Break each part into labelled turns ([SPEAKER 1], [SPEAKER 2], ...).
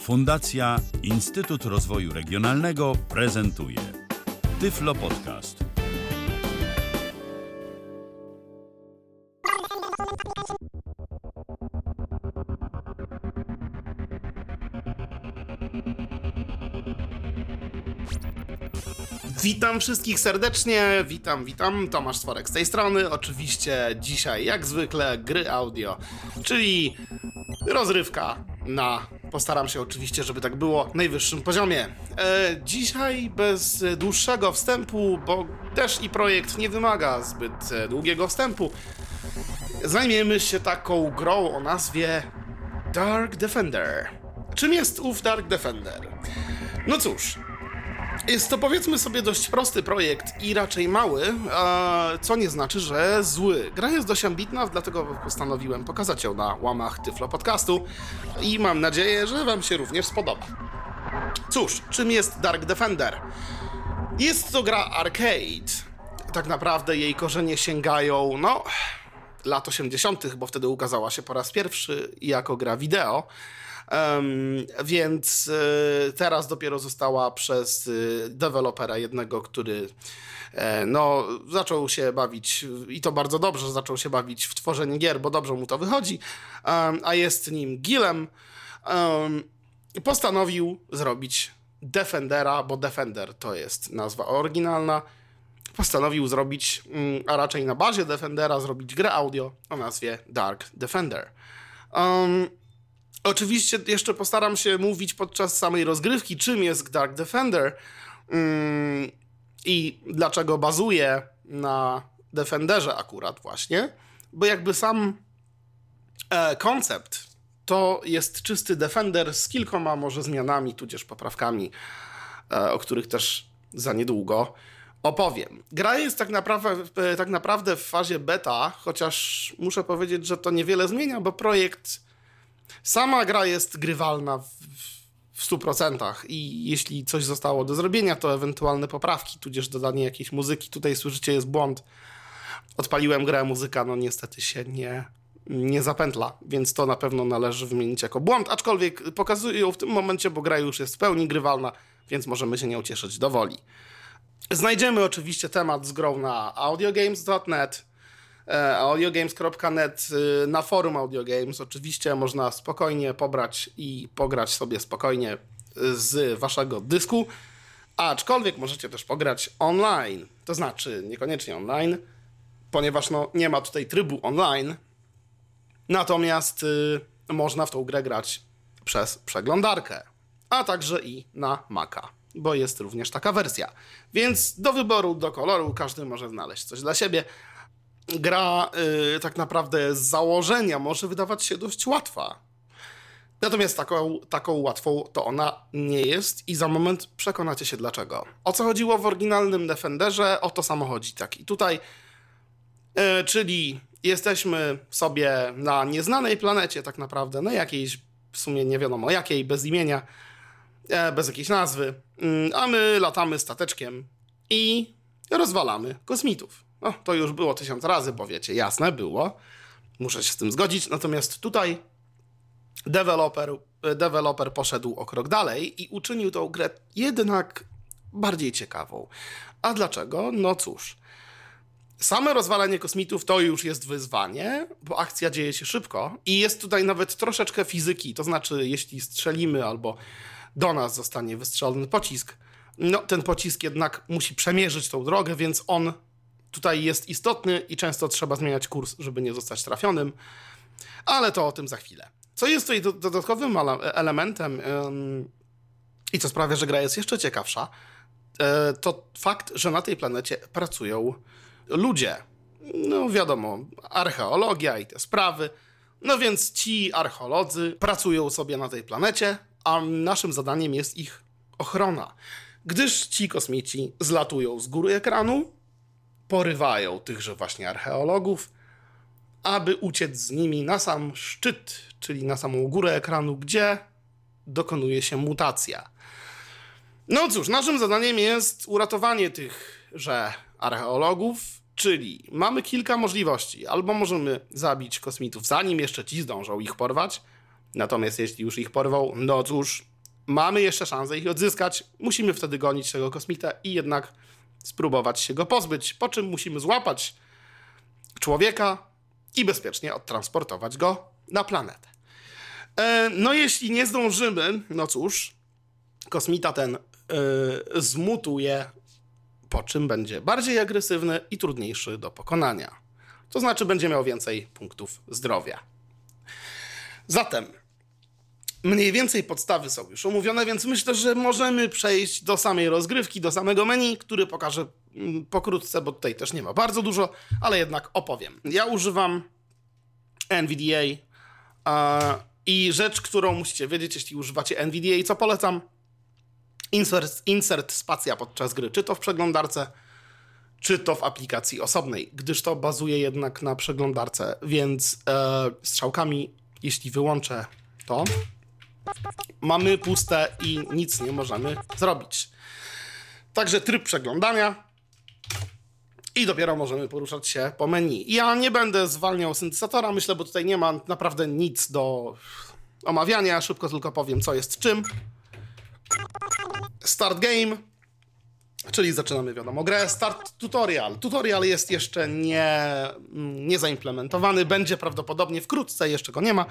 [SPEAKER 1] Fundacja Instytut Rozwoju Regionalnego prezentuje Tyflo Podcast.
[SPEAKER 2] Witam wszystkich serdecznie, witam, witam, Tomasz Stworek z tej strony. Oczywiście dzisiaj, jak zwykle, gry audio, czyli rozrywka na, postaram się oczywiście, żeby tak było, najwyższym poziomie. E, dzisiaj bez dłuższego wstępu, bo też i projekt nie wymaga zbyt e, długiego wstępu, zajmiemy się taką grą o nazwie Dark Defender. Czym jest ów Dark Defender? No cóż, jest to powiedzmy sobie dość prosty projekt i raczej mały, co nie znaczy, że zły. Gra jest dość ambitna, dlatego postanowiłem pokazać ją na łamach Tyflo Podcastu i mam nadzieję, że Wam się również spodoba. Cóż, czym jest Dark Defender? Jest to gra arcade. Tak naprawdę jej korzenie sięgają, no, lat 80., bo wtedy ukazała się po raz pierwszy jako gra wideo. Um, więc y, teraz dopiero została przez y, dewelopera jednego, który e, no, zaczął się bawić i to bardzo dobrze, zaczął się bawić w tworzenie gier, bo dobrze mu to wychodzi, um, a jest nim Gilem. Um, postanowił zrobić Defendera, bo Defender to jest nazwa oryginalna. Postanowił zrobić, mm, a raczej na bazie Defendera, zrobić grę audio o nazwie Dark Defender. Um, Oczywiście jeszcze postaram się mówić podczas samej rozgrywki, czym jest Dark Defender mm, i dlaczego bazuje na Defenderze akurat właśnie, bo jakby sam e, koncept to jest czysty Defender z kilkoma może zmianami, tudzież poprawkami, e, o których też za niedługo opowiem. Gra jest tak naprawdę, e, tak naprawdę w fazie beta, chociaż muszę powiedzieć, że to niewiele zmienia, bo projekt Sama gra jest grywalna w, w 100% i jeśli coś zostało do zrobienia, to ewentualne poprawki, tudzież dodanie jakiejś muzyki. Tutaj słyszycie, jest błąd. Odpaliłem grę, muzyka no niestety się nie, nie zapętla, więc to na pewno należy wymienić jako błąd, aczkolwiek pokazuję ją w tym momencie, bo gra już jest w pełni grywalna, więc możemy się nią cieszyć do woli. Znajdziemy oczywiście temat z grą na audiogames.net, audiogames.net y, na forum Audiogames. Oczywiście można spokojnie pobrać i pograć sobie spokojnie z waszego dysku, aczkolwiek możecie też pograć online. To znaczy niekoniecznie online, ponieważ no, nie ma tutaj trybu online. Natomiast y, można w tą grę grać przez przeglądarkę, a także i na Maca, bo jest również taka wersja. Więc do wyboru, do koloru każdy może znaleźć coś dla siebie gra y, tak naprawdę z założenia może wydawać się dość łatwa. Natomiast taką, taką łatwą to ona nie jest i za moment przekonacie się dlaczego. O co chodziło w oryginalnym Defenderze? O to samo chodzi. Tak i tutaj, y, czyli jesteśmy sobie na nieznanej planecie tak naprawdę, na jakiejś w sumie nie wiadomo jakiej, bez imienia, e, bez jakiejś nazwy, y, a my latamy stateczkiem i rozwalamy kosmitów. No, to już było tysiąc razy, bo wiecie, jasne, było. Muszę się z tym zgodzić. Natomiast tutaj deweloper, deweloper poszedł o krok dalej i uczynił tą grę jednak bardziej ciekawą. A dlaczego? No cóż. Same rozwalanie kosmitów to już jest wyzwanie, bo akcja dzieje się szybko i jest tutaj nawet troszeczkę fizyki. To znaczy, jeśli strzelimy albo do nas zostanie wystrzelony pocisk, no ten pocisk jednak musi przemierzyć tą drogę, więc on tutaj jest istotny i często trzeba zmieniać kurs, żeby nie zostać trafionym, ale to o tym za chwilę. Co jest tutaj dodatkowym elementem i co sprawia, że gra jest jeszcze ciekawsza, e, to fakt, że na tej planecie pracują ludzie. No wiadomo, archeologia i te sprawy. No więc ci archeolodzy pracują sobie na tej planecie, a naszym zadaniem jest ich ochrona. Gdyż ci kosmici zlatują z góry ekranu, porywają tychże właśnie archeologów, aby uciec z nimi na sam szczyt, czyli na samą górę ekranu, gdzie dokonuje się mutacja. No cóż, naszym zadaniem jest uratowanie tychże archeologów, czyli mamy kilka możliwości. Albo możemy zabić kosmitów, zanim jeszcze ci zdążą ich porwać, Natomiast jeśli już ich porwał, no cóż, mamy jeszcze szansę ich odzyskać. Musimy wtedy gonić tego kosmita i jednak spróbować się go pozbyć, po czym musimy złapać człowieka i bezpiecznie odtransportować go na planetę. E, no jeśli nie zdążymy, no cóż, kosmita ten e, zmutuje, po czym będzie bardziej agresywny i trudniejszy do pokonania. To znaczy będzie miał więcej punktów zdrowia. Zatem mniej więcej podstawy są już omówione, więc myślę, że możemy przejść do samej rozgrywki, do samego menu, który pokażę mm, pokrótce, bo tutaj też nie ma bardzo dużo, ale jednak opowiem. Ja używam NVDA i rzecz, którą musicie wiedzieć, jeśli używacie NVDA, co polecam, insert, insert spacja podczas gry, czy to w przeglądarce, czy to w aplikacji osobnej, gdyż to bazuje jednak na przeglądarce, więc e, strzałkami, jeśli wyłączę to, mamy puste i nic nie możemy zrobić. Także tryb przeglądania i dopiero możemy poruszać się po menu. Ja nie będę zwalniał syntezatora, myślę, bo tutaj nie ma naprawdę nic do omawiania. Szybko tylko powiem, co jest czym. Start game, czyli zaczynamy, wiadomo, grę. Start tutorial. Tutorial jest jeszcze nie, nie zaimplementowany, będzie prawdopodobnie wkrótce, jeszcze go nie ma.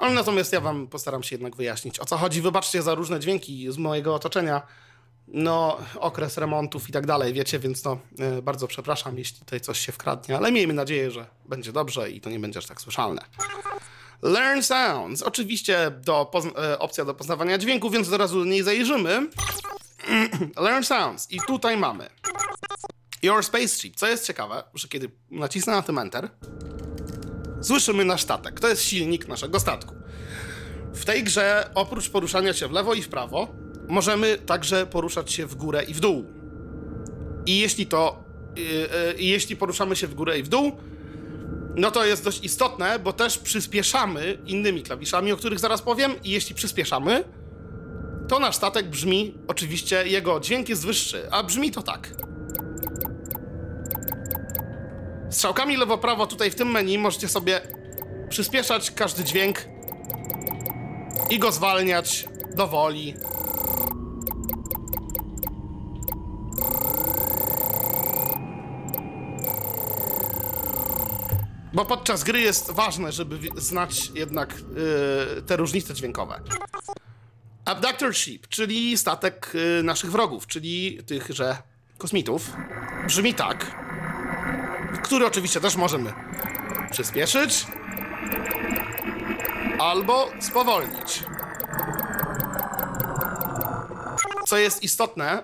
[SPEAKER 2] Ale natomiast ja wam postaram się jednak wyjaśnić, o co chodzi. Wybaczcie za różne dźwięki z mojego otoczenia. No, okres remontów i tak dalej, wiecie, więc no, e, bardzo przepraszam, jeśli tutaj coś się wkradnie, ale miejmy nadzieję, że będzie dobrze i to nie będzie aż tak słyszalne. Learn Sounds. Oczywiście do e, opcja do poznawania dźwięku, więc od razu do niej zajrzymy. Learn Sounds. I tutaj mamy Your Spaceship. Co jest ciekawe, że kiedy nacisnę na tym Enter, słyszymy nasz statek. To jest silnik naszego statku. W tej grze, oprócz poruszania się w lewo i w prawo, możemy także poruszać się w górę i w dół. I jeśli to, yy, yy, jeśli poruszamy się w górę i w dół, no to jest dość istotne, bo też przyspieszamy innymi klawiszami, o których zaraz powiem. I jeśli przyspieszamy, to nasz statek brzmi, oczywiście jego dźwięk jest wyższy, a brzmi to tak. Strzałkami lewo-prawo tutaj w tym menu możecie sobie przyspieszać każdy dźwięk i go zwalniać do woli. Bo podczas gry jest ważne, żeby znać jednak yy, te różnice dźwiękowe. Abductor Ship, czyli statek yy, naszych wrogów, czyli tychże kosmitów, brzmi tak, który oczywiście też możemy przyspieszyć albo spowolnić. Co jest istotne,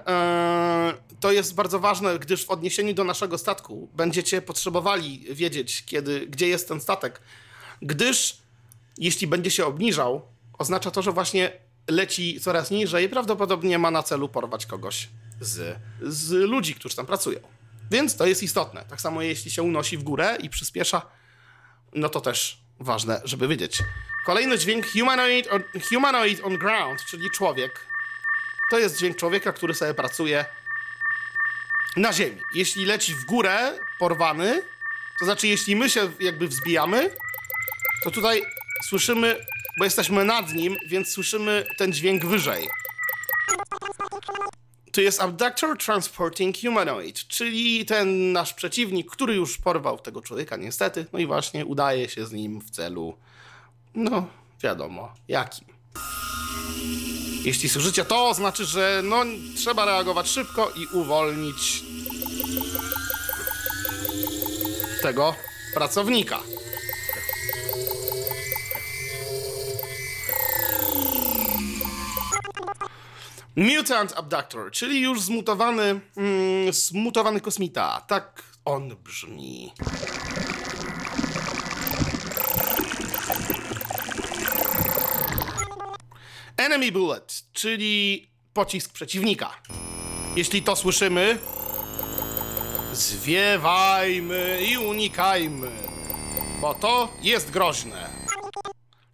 [SPEAKER 2] yy, to jest bardzo ważne, gdyż w odniesieniu do naszego statku będziecie potrzebowali wiedzieć, kiedy, gdzie jest ten statek, gdyż jeśli będzie się obniżał, oznacza to, że właśnie leci coraz niżej i prawdopodobnie ma na celu porwać kogoś z, z ludzi, którzy tam pracują. Więc to jest istotne. Tak samo jeśli się unosi w górę i przyspiesza, no to też ważne, żeby wiedzieć. Kolejny dźwięk humanoid on, humanoid on ground, czyli człowiek. To jest dźwięk człowieka, który sobie pracuje na ziemi. Jeśli leci w górę porwany, to znaczy jeśli my się jakby wzbijamy, to tutaj słyszymy, bo jesteśmy nad nim, więc słyszymy ten dźwięk wyżej. To jest Abductor Transporting Humanoid, czyli ten nasz przeciwnik, który już porwał tego człowieka niestety, no i właśnie udaje się z nim w celu, no wiadomo, jakim. Jeśli słyszycie to, znaczy, że no, trzeba reagować szybko i uwolnić tego pracownika. Mutant Abductor, czyli już zmutowany, mm, zmutowany kosmita. Tak on brzmi. Enemy Bullet, czyli pocisk przeciwnika. Jeśli to słyszymy, zwiewajmy i unikajmy, bo to jest groźne.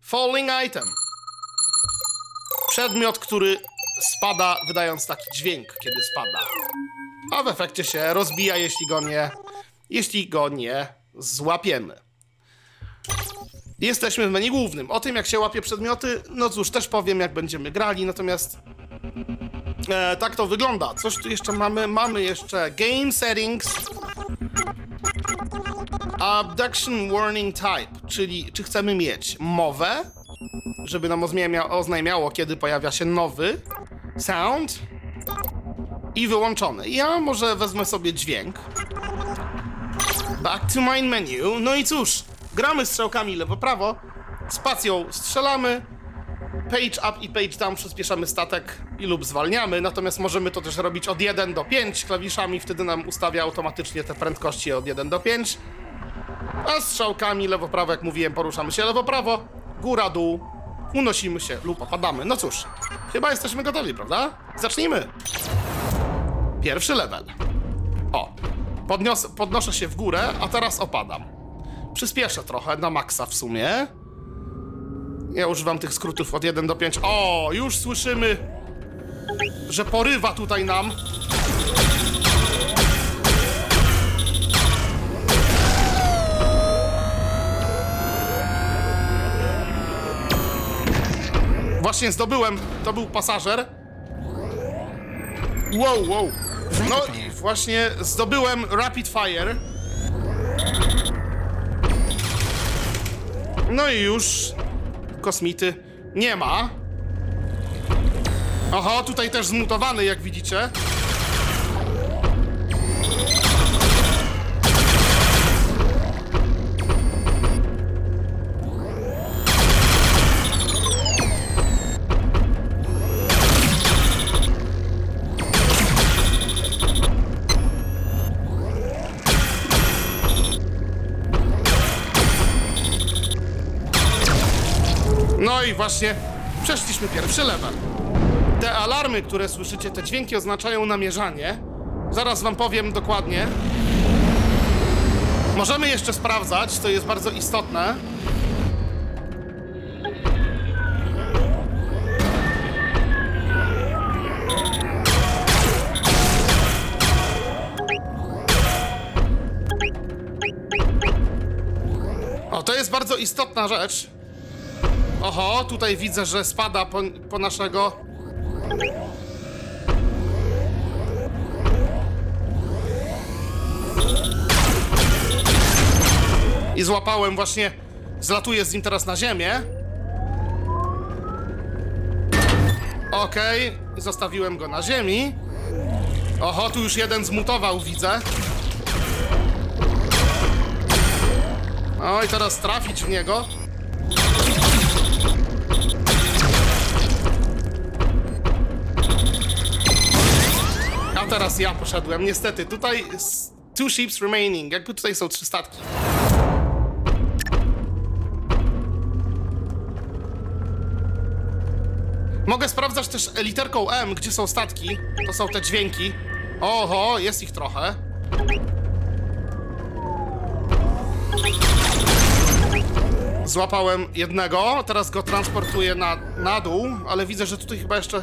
[SPEAKER 2] Falling item. Przedmiot, który spada, wydając taki dźwięk, kiedy spada. A w efekcie się rozbija, jeśli go nie, jeśli go nie złapiemy. Jesteśmy w menu głównym. O tym, jak się łapie przedmioty, no cóż, też powiem, jak będziemy grali, natomiast e, tak to wygląda. Coś tu jeszcze mamy? Mamy jeszcze Game Settings, Abduction Warning Type, czyli czy chcemy mieć mowę, żeby nam oznajmia, oznajmiało, kiedy pojawia się nowy sound i wyłączony. Ja może wezmę sobie dźwięk. Back to main menu. No i cóż, gramy strzałkami lewo-prawo, spacją strzelamy, page up i page down przyspieszamy statek i lub zwalniamy, natomiast możemy to też robić od 1 do 5 klawiszami, wtedy nam ustawia automatycznie te prędkości od 1 do 5. A strzałkami lewo-prawo, jak mówiłem, poruszamy się lewo-prawo, góra-dół, unosimy się lub opadamy. No cóż, chyba jesteśmy gotowi, prawda? Zacznijmy. Pierwszy level. O, podnios podnoszę się w górę, a teraz opadam. Przyspieszę trochę, na maksa w sumie. Ja używam tych skrótów od 1 do 5. O, już słyszymy, że porywa tutaj nam. Właśnie zdobyłem, to był pasażer. Wow, wow. No i właśnie zdobyłem Rapid Fire. No i już kosmity nie ma. Oho, tutaj też zmutowany, jak widzicie. No i właśnie przeszliśmy pierwszy level. Te alarmy, które słyszycie, te dźwięki oznaczają namierzanie. Zaraz wam powiem dokładnie. Możemy jeszcze sprawdzać, to jest bardzo istotne. O, to jest bardzo istotna rzecz. Oho, tutaj widzę, że spada po, po naszego. I złapałem właśnie. Zlatuję z nim teraz na ziemię. Okej, zostawiłem go na ziemi. Oho, tu już jeden zmutował, widzę. O, i teraz trafić w niego. Teraz ja poszedłem. Niestety, tutaj two ships remaining. Jakby tutaj są trzy statki. Mogę sprawdzać też literką M, gdzie są statki. To są te dźwięki. Oho, jest ich trochę. Złapałem jednego, teraz go transportuję na, na dół, ale widzę, że tutaj chyba jeszcze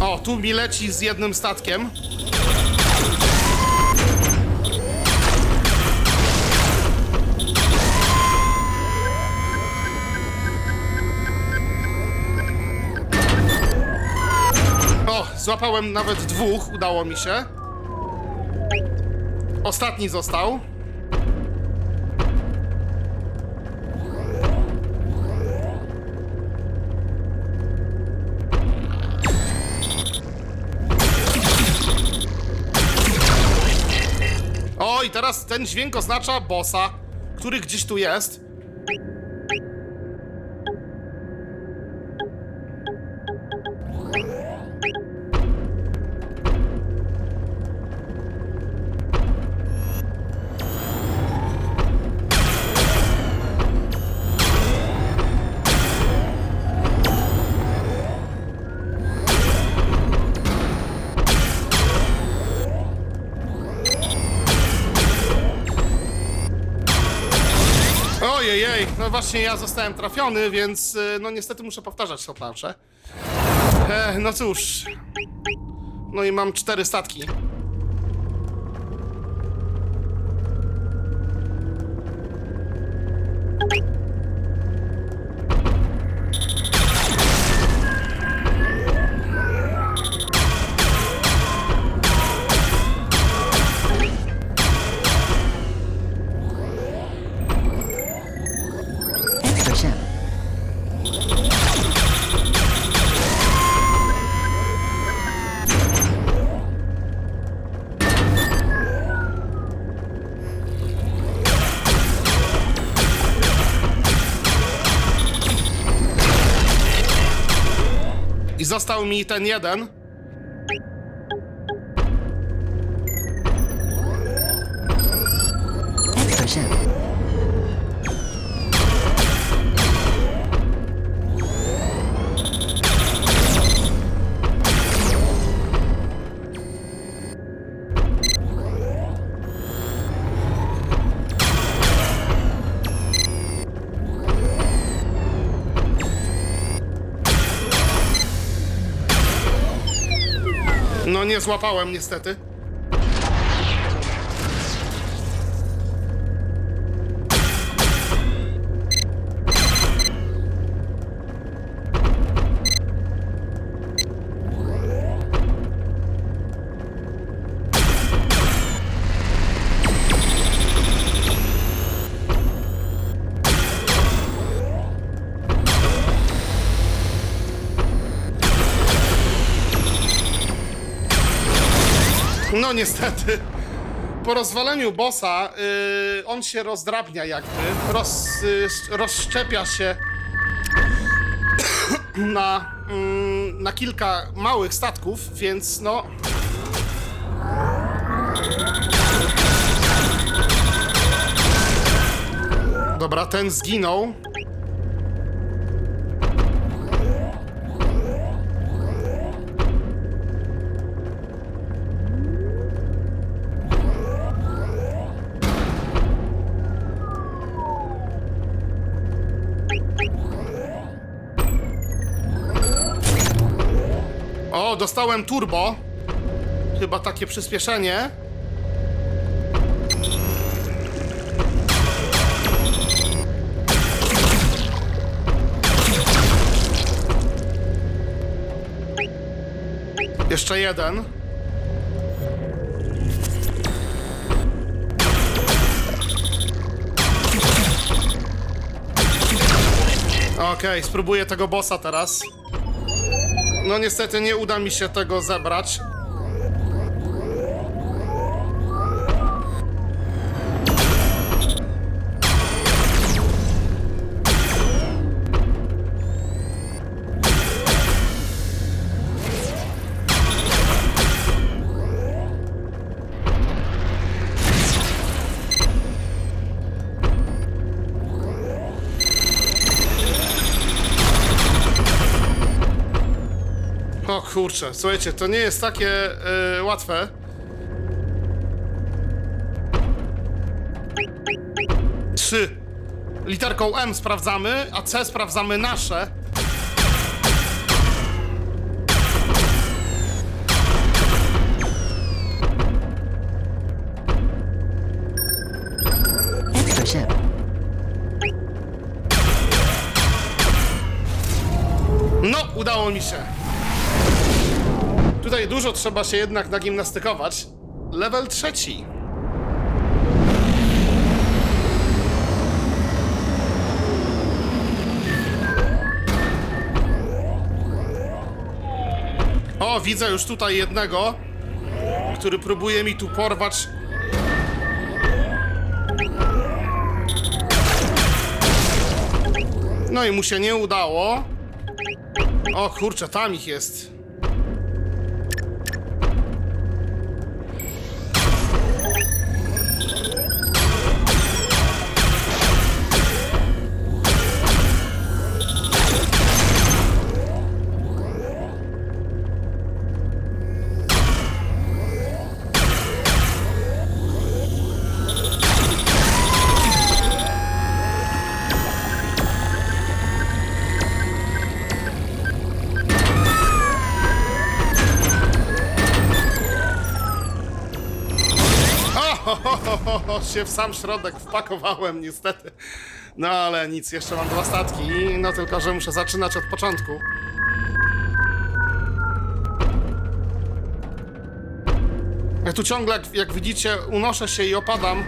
[SPEAKER 2] o, tu mi leci z jednym statkiem. O, złapałem nawet dwóch, udało mi się. Ostatni został. Ten dźwięk oznacza bossa, który gdzieś tu jest. No właśnie ja zostałem trafiony, więc y, no niestety muszę powtarzać tą planszę. E, no cóż. No i mam cztery statki. I został mi ten jeden. Nie złapałem niestety. Niestety. Po rozwaleniu bossa yy, on się rozdrabnia jakby, roz, yy, rozszczepia się na, mm, na kilka małych statków, więc no... Dobra, ten zginął. Dostałem turbo. Chyba takie przyspieszenie. Jeszcze jeden. Okej, spróbuję tego bossa teraz. No niestety nie uda mi się tego zebrać. Kurczę, słuchajcie, to nie jest takie yy, łatwe. Trzy. Literką M sprawdzamy, a C sprawdzamy nasze. No, udało mi się. Tutaj dużo trzeba się jednak nagimnastykować. Level trzeci. O, widzę już tutaj jednego, który próbuje mi tu porwać. No i mu się nie udało. O kurczę, tam ich jest. Się w sam środek wpakowałem niestety. No ale nic, jeszcze mam dwa statki, no tylko, że muszę zaczynać od początku. Ja tu ciągle, jak, jak widzicie, unoszę się i opadam.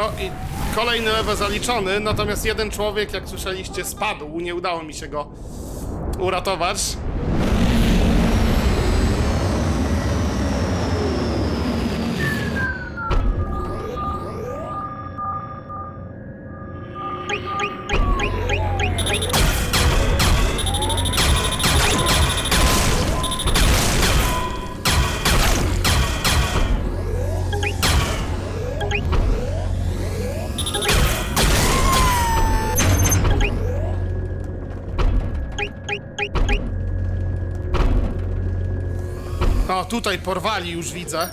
[SPEAKER 2] No i kolejny level zaliczony, natomiast jeden człowiek, jak słyszeliście, spadł. Nie udało mi się go uratować. Tutaj porwali już widzę.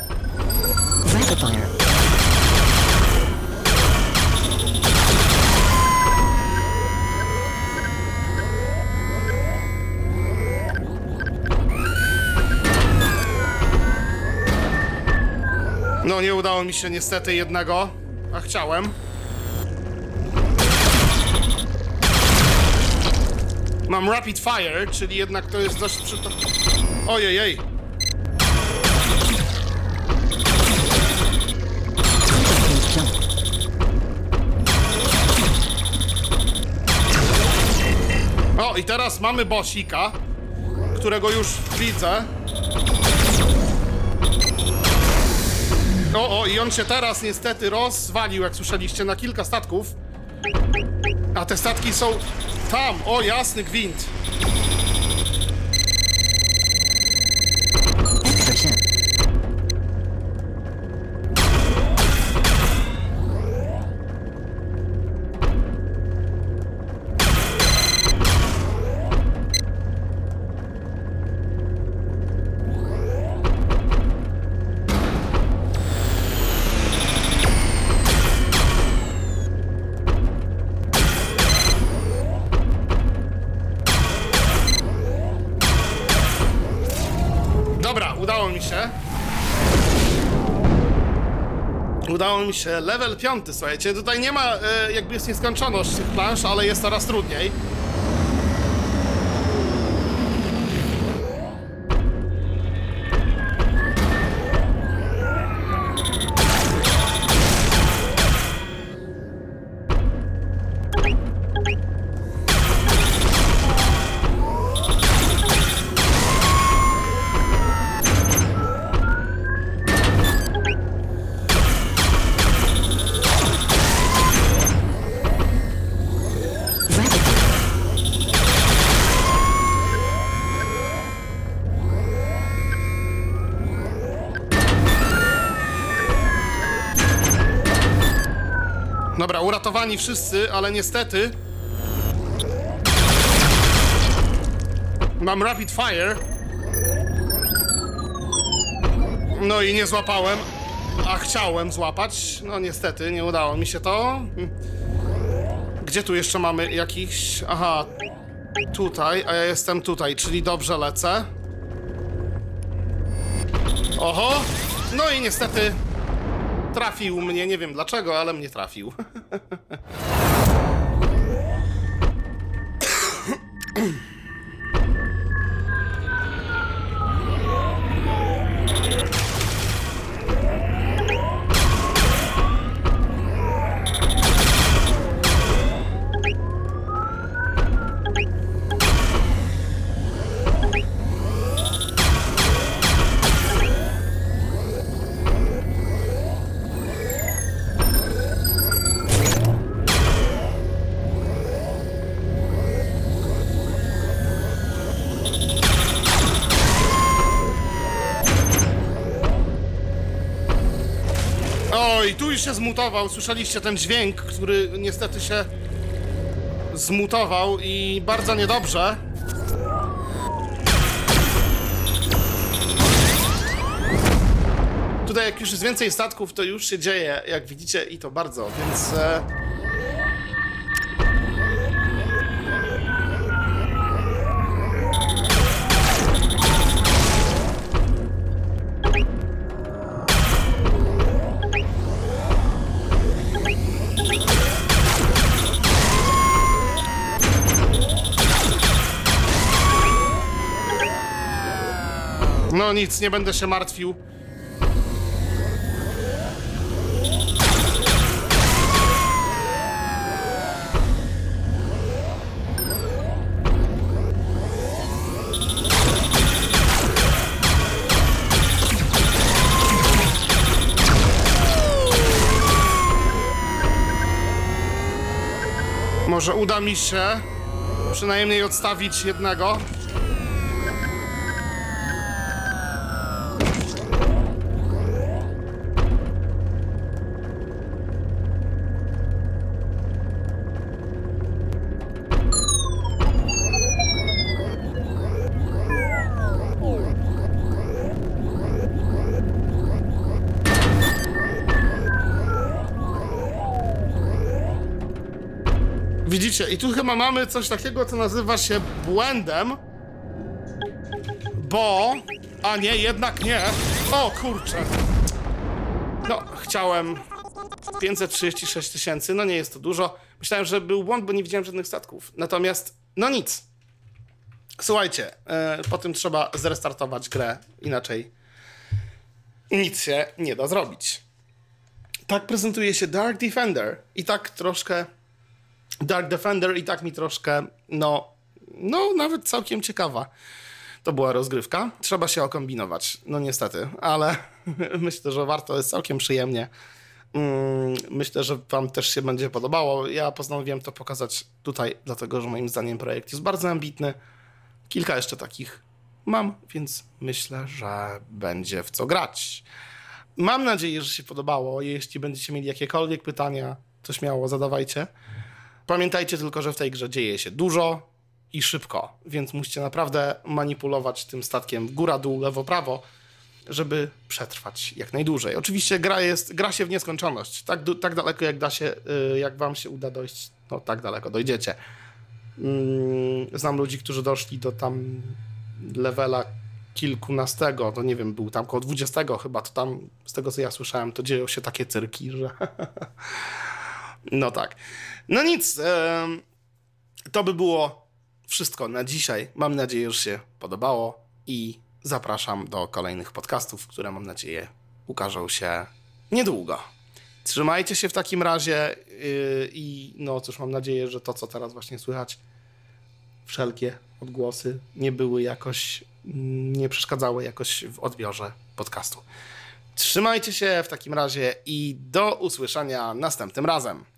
[SPEAKER 3] Rapid fire.
[SPEAKER 2] No, nie udało mi się niestety jednego, a chciałem. Mam rapid fire, czyli jednak to jest dość przyto... Ojej, i teraz mamy bosika, którego już widzę. O, o, i on się teraz niestety rozwalił, jak słyszeliście, na kilka statków. A te statki są tam. O, jasny gwint. Udało mi się. Level piąty, słuchajcie. Tutaj nie ma, e, jakby jest nieskończoność tych plansz, ale jest coraz trudniej. Wszyscy, ale niestety. Mam rapid fire. No i nie złapałem. A chciałem złapać. No niestety, nie udało mi się to. Gdzie tu jeszcze mamy jakiś. Aha. Tutaj, a ja jestem tutaj, czyli dobrze lecę. Oho! No i niestety trafił mnie, nie wiem dlaczego, ale mnie trafił. już się zmutował. Słyszeliście ten dźwięk, który niestety się zmutował i bardzo niedobrze. Tutaj jak już jest więcej statków, to już się dzieje, jak widzicie, i to bardzo, więc... E... No nic, nie będę się martwił. Może uda mi się przynajmniej odstawić jednego. I tu chyba mamy coś takiego, co nazywa się błędem. Bo. A nie, jednak nie. O kurczę. No, chciałem 536 tysięcy, no nie jest to dużo. Myślałem, że był błąd, bo nie widziałem żadnych statków. Natomiast, no nic. Słuchajcie, e, po tym trzeba zrestartować grę, inaczej nic się nie da zrobić. Tak prezentuje się Dark Defender i tak troszkę Dark Defender i tak mi troszkę, no, no nawet całkiem ciekawa. To była rozgrywka. Trzeba się okombinować. No niestety, ale myślę, że warto, jest całkiem przyjemnie. Mm, Myślę, że Wam też się będzie podobało. Ja postanowiłem to pokazać tutaj, dlatego że moim zdaniem projekt jest bardzo ambitny. Kilka jeszcze takich mam, więc myślę, że będzie w co grać. Mam nadzieję, że się podobało. Jeśli będziecie mieli jakiekolwiek pytania, to śmiało zadawajcie. Pamiętajcie tylko, że w tej grze dzieje się dużo i szybko, więc musicie naprawdę manipulować tym statkiem góra, dół, lewo, prawo, żeby przetrwać jak najdłużej. Oczywiście gra, jest, gra się w nieskończoność. Tak, tak daleko, jak, da się, y, jak wam się uda dojść, no tak daleko dojdziecie. Mm, Znam ludzi, którzy doszli do tam levela kilkunastego, to nie wiem, był tam koło 20 chyba, to tam, z tego co ja słyszałem, to dzieją się takie cyrki, że... No tak. No nic. to by było wszystko na dzisiaj. Mam nadzieję, że się podobało i zapraszam do kolejnych podcastów, które mam nadzieję ukażą się niedługo. Trzymajcie się w takim razie yy, i no cóż, mam nadzieję, że to, co teraz właśnie słychać, wszelkie odgłosy nie były jakoś, nie przeszkadzały jakoś w odbiorze podcastu. Trzymajcie się w takim razie i do usłyszenia następnym razem.